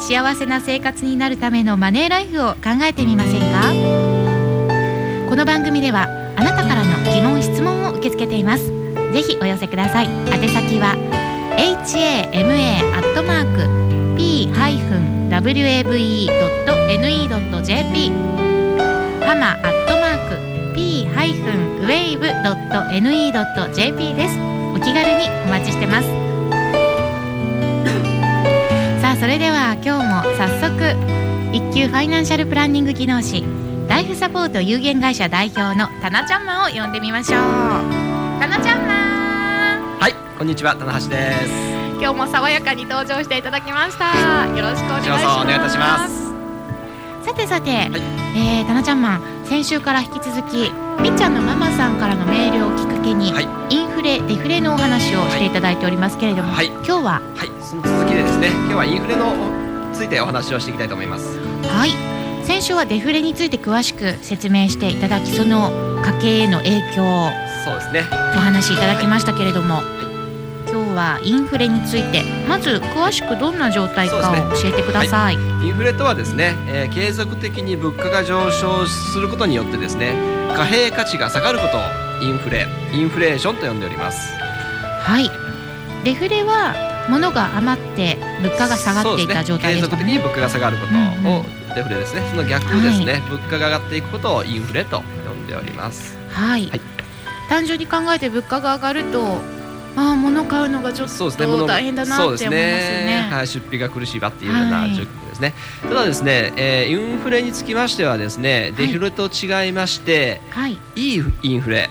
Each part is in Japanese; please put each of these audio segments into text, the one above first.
幸せな生活になるためのマネーライフを考えてみませんか？この番組ではあなたからの疑問質問を受け付けています。ぜひお寄せください。宛先は hama.p-wave.ne.jp ハマアットマーク p-wave.ne.jp です。お気軽にお待ちしてます。れでは今日も早速一級ファイナンシャルプランニング技能士ライフサポート有限会社代表のタナちゃんマンを呼んでみましょう。タナちゃんマンはいこんにちは棚橋です。今日も爽やかに登場していただきました。よろしくお願いします。さてさて、はい、えー、タナちゃんマン先週から引き続きみっちゃんのママさんからのメールをきっかけに、はい、インフレデフレのお話をしていただいておりますけれども、はい、今日は？はい。その続きでですね今日はインフレのついてお話をしていきたいと思います。はい。先週はデフレについて詳しく説明していただきその家計への影響そうですね。お話しいただきましたけれども、はい、今日はインフレについてまず詳しくどんな状態かを教えてください、ね。はい、インフレとはですね、えー、継続的に物価が上昇することによってですね貨幣価値が下がることをインフレインフレーションと呼んでおります。はい。デフレは物が余って物価が下がっていた状態ですか、ね、継続的に物価が下がることをデフレです。ね、その逆ですね、はい、物価が上がっていくことをインフレと呼んでおります。はい、はい、単純に考えて物価が上がるとああ物買うのがちょっと大変だなって思いますよね。ねはい、出費が苦しいわっていうような状況ですね。ただですね、えー、インフレにつきましてはですね、デフレと違いまして、はい、いいインフレ、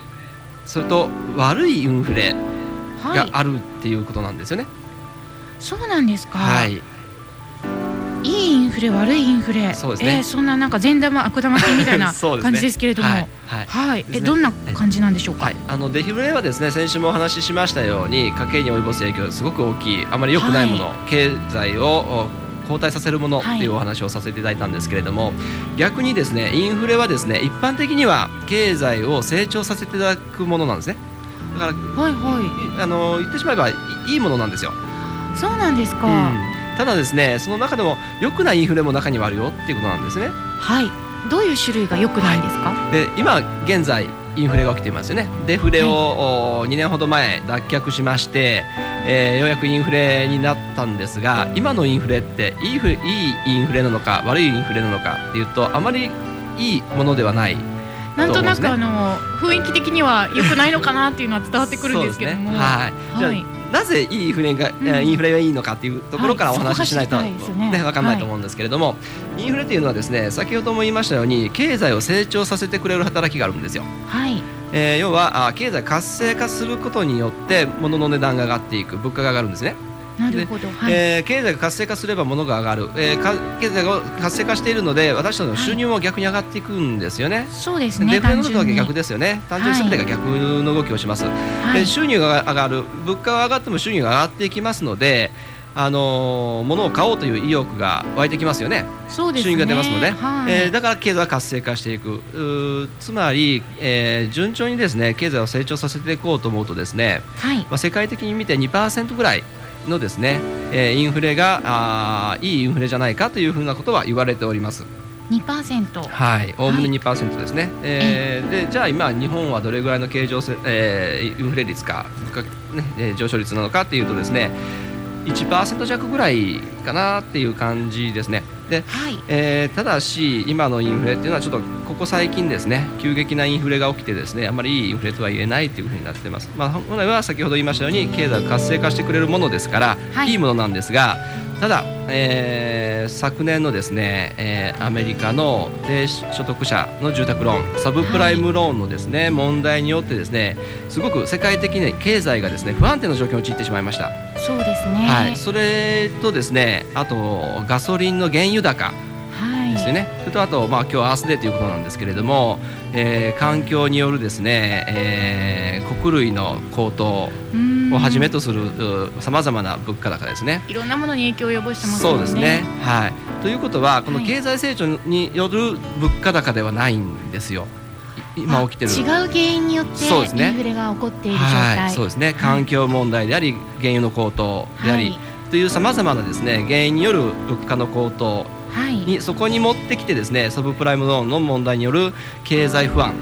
それと悪いインフレがあるっていうことなんですよね。そうなんですか。はい。いいインフレ悪いインフレ。そうですね、えー、そんななんか善玉悪玉系みたいな 感じですけれども、ね、はい、はい。はい。えどんな感じなんでしょうか、はい、あのデフレはですね先週もお話ししましたように家計に及ぼす影響がすごく大きいあまり良くないもの、経済を後退させるものっていうお話をさせていただいたんですけれども、逆にですねインフレはですね一般的には経済を成長させていただくものなんですね。だから、はいはい、あの言ってしまえばいいものなんですよ。そうなんですか、うんただですねその中でも良くないインフレも中にはあるよっていうことなんですね。はい。どういう種類が良くないんですか、はい、で今現在インフレが起きていますよね。デフレを、はい、2年ほど前脱却しまして、えー、ようやくインフレになったんですが今のインフレっていいいいインフレなのか悪いインフレなのかっていうとあまりいいものではないなんとなくあの雰囲気的には良くないのかなっていうのは伝わってくるんですけども、ね、はい、はい、なぜいいインフレが、うん、インフレがいいのかっていうところからお話ししないと、ねね、分かんないと思うんですけれども、はい、インフレっていうのはですね先ほども言いましたように経済を成長させてくれる働きがあるんですよ。はいえー、要はあ経済活性化することによって物の値段が上がっていく物価が上がるんですね。なるほど、はい、えー、経済が活性化すれば物が上がる、えー、経済が活性化しているので私たちの収入も逆に上がっていくんですよね。はい、そうですねデフレのとは逆ですよね。単純に全てが逆の動きをします、はい、収入が上がる。物価が上がっても収入が上がっていきますのであの物を買おうという意欲が湧いてきますよね。そうですね。収入が出ますので、はい、えー、だから経済が活性化していく。つまり、えー、順調にですね経済を成長させていこうと思うとですね、はい、まあ世界的に見て2%ぐらいのですね、えー、インフレがあいいインフレじゃないかというふうなことは言われております。2%はいおおむね2%ですね、はい、えー、でじゃあ今日本はどれぐらいの経常せ、えー、インフレ率か、ね、上昇率なのかっていうとですね1%弱ぐらいかなっていう感じですね。で、はい、えー、ただし今のインフレっていうのはちょっとここ最近ですね急激なインフレが起きてですねあまりいいインフレとは言えないというふうになってます。まあ、本来は先ほど言いましたように経済が活性化してくれるものですから、はい、いいものなんですがただ、えー、昨年のですね、えー、アメリカの低所得者の住宅ローンサブプライムローンのですね、はい、問題によってですねすごく世界的に経済がですね不安定な状況に陥ってしまいました。そうですね、はい、それとですねあとガソリンの原油高ですよね。それとあと、まあ、今日はアースデーということなんですけれども、えー環境によるですね、えー穀類の高騰うんをはじめとするさまざまな物価高ですね。いろんなものに影響を及ぼしてますねそうですね。はい。ということはこのはい経済成長による物価高ではないんですよ。い今起きてる。あ違う原因によってそうですねインフレが起こっている状はい、態そうですね。環境問題であり、原油の高騰であり、はいというさまざまなですね原因による物価の高騰はい。にそこに持ってきてですねサブプライムローンの問題による経済不安。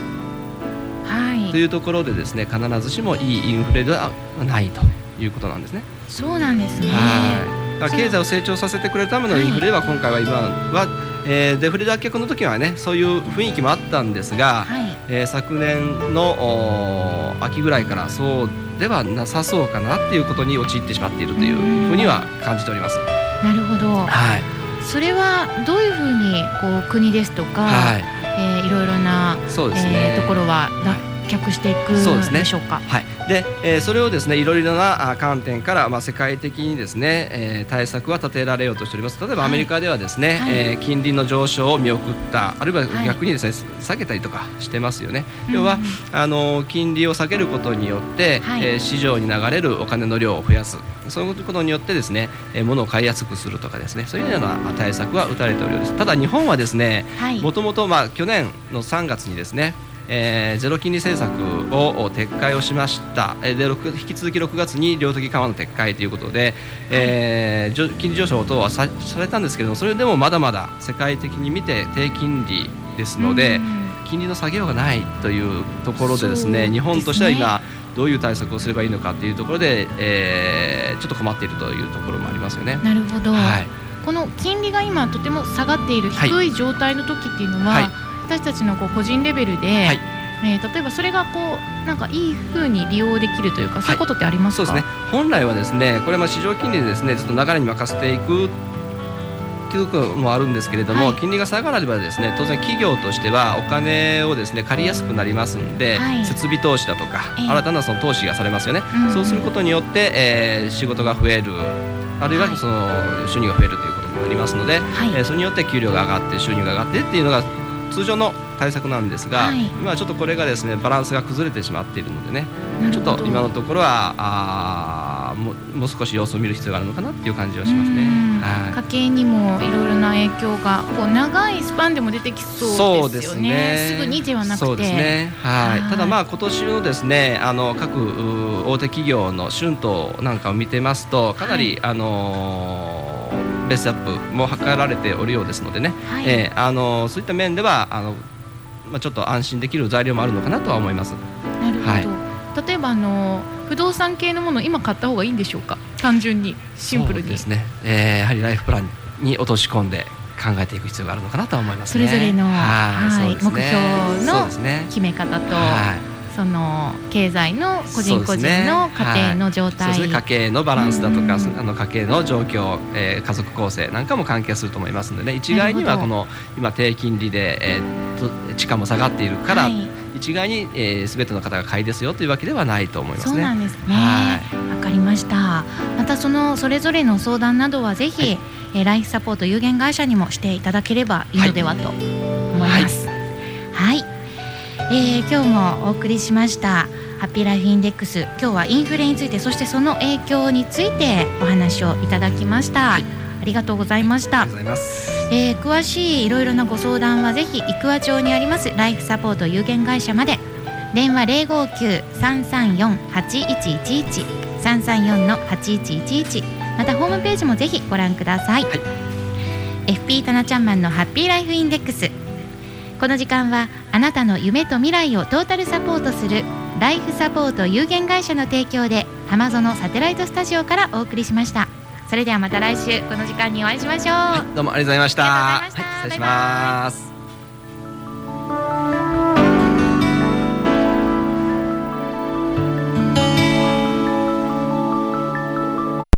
はい。というところでですね必ずしもいいインフレではないと。いうことなんですね。そうなんですね。経済を成長させてくれるためのインフレは今回は今は、えーデフレ脱却の時はねそういう雰囲気もあったんですが、はい。えー昨年の秋ぐらいからそうではなさそうかなっていうことに陥ってしまっているというふうには感じております。なるほど。はい。それはどういうふうにこう国ですとか、はい。えーいろいろな、ね。えーところは脱却していくそうですね。でしょうか？はい、で、えーそれをですねいろいろなあ観点から、まあ、世界的にですね、えー対策は立てられようとしております。例えばはい。アメリカではですね、はい。えー金利の上昇を見送ったあるいははい。逆にですね、下げたりとかしてますよね。うん要はあの金利を下げることによって、はい。えー市場に流れるお金の量を増やす。そういうことによってですね、えー物を買いやすくするとかですね。そういうような対策は打たれておるようです。ただ日本はですねはい。もともとまあ去年の3月にですね、えーゼロ金利政策を撤回をしました、えーで6引き続き6月に量的緩和の撤回ということで、えー金利上昇等はさされたんですけれどもそれでもまだまだ世界的に見て低金利ですので、うん。金利の下げようがないというところでですねね。日本としては今どういう対策をすればいいのかというところで、えーちょっと困っているというところもありますよね。なるほど、はい。この金利が今とても下がっているはい。低い状態の時っていうのは、はい私たちのこう個人レベルで、はい。えー例えばそれがこうなんかいい風に利用できるというか、そういうことってありますか？そうですね。本来はですねこれはまあ市場金利でですねずっと流れに任せていくということもあるんですけれども、はい。金利が下がればですね当然企業としてはお金をですね借りやすくなりますんで、はい。設備投資だとか、ええ。新たなその投資がされますよね、うん。そうすることによって、えー仕事が増えるあるいははい。その収入が増えるということもありますので、はい。えーそれによって給料が上がって収入が上がってっていうのが通常の対策なんですが、はい今はちょっとこれがですねバランスが崩れてしまっているのでねちょっと今のところはあーもうもう少し様子を見る必要があるのかなっていう感じはしますねうん。は家計にもいろいろな影響がこう長いスパンでも出てきいそうですよね。すぐにではなくて、そうですね。はい。はいただまあ今年のですね、あの各う大手企業の春闘なんかを見てますと、かなり、あのーベースアップも図られておるようですのでね、はい。えーあのーそういった面ではあのまあちょっと安心できる材料もあるのかなとは思います。なるほど、はい。例えばあの不動産系のもの今買った方がいいんでしょうか？単純にシンプルに。そうですね、えーやはりライフプランに落とし込んで考えていく必要があるのかなとは思いますね。それぞれのはい。ね。目標の決め方と、はいその経済の個人個人の家庭の状態、そうですね。家計のバランスだとか、うん。あの家計の状況、えー家族構成なんかも関係すると思いますのでね。一概にはこの今低金利で、えーと地価も下がっているから、はい。一概に、えー、全ての方が買いですよというわけではないと思いますそうね。なんですね。はわかりました。またそのそれぞれの相談などはぜひ、はい。えーライフサポート有限会社にもしていただければいいのではと思います。はい、えー今日もお送りしましたハッピーライフインデックス。今日はインフレについてそしてその影響についてお話をいただきました。はい。ありがとうございました。えー詳しいいろいろなご相談はぜひ生和町にあります。ライフサポート有限会社まで。電話零五九三三四八一一一。三三四の八一一一。またホームページもぜひご覧ください、はい。FP タナちゃんマンのハッピーライフインデックスこの時間はあなたの夢と未来をトータルサポートするライフサポート有限会社の提供で浜園サテライトスタジオからお送りしましたそれではまた来週この時間にお会いしましょう、はい、どうもありがとうございました。はい、失礼します。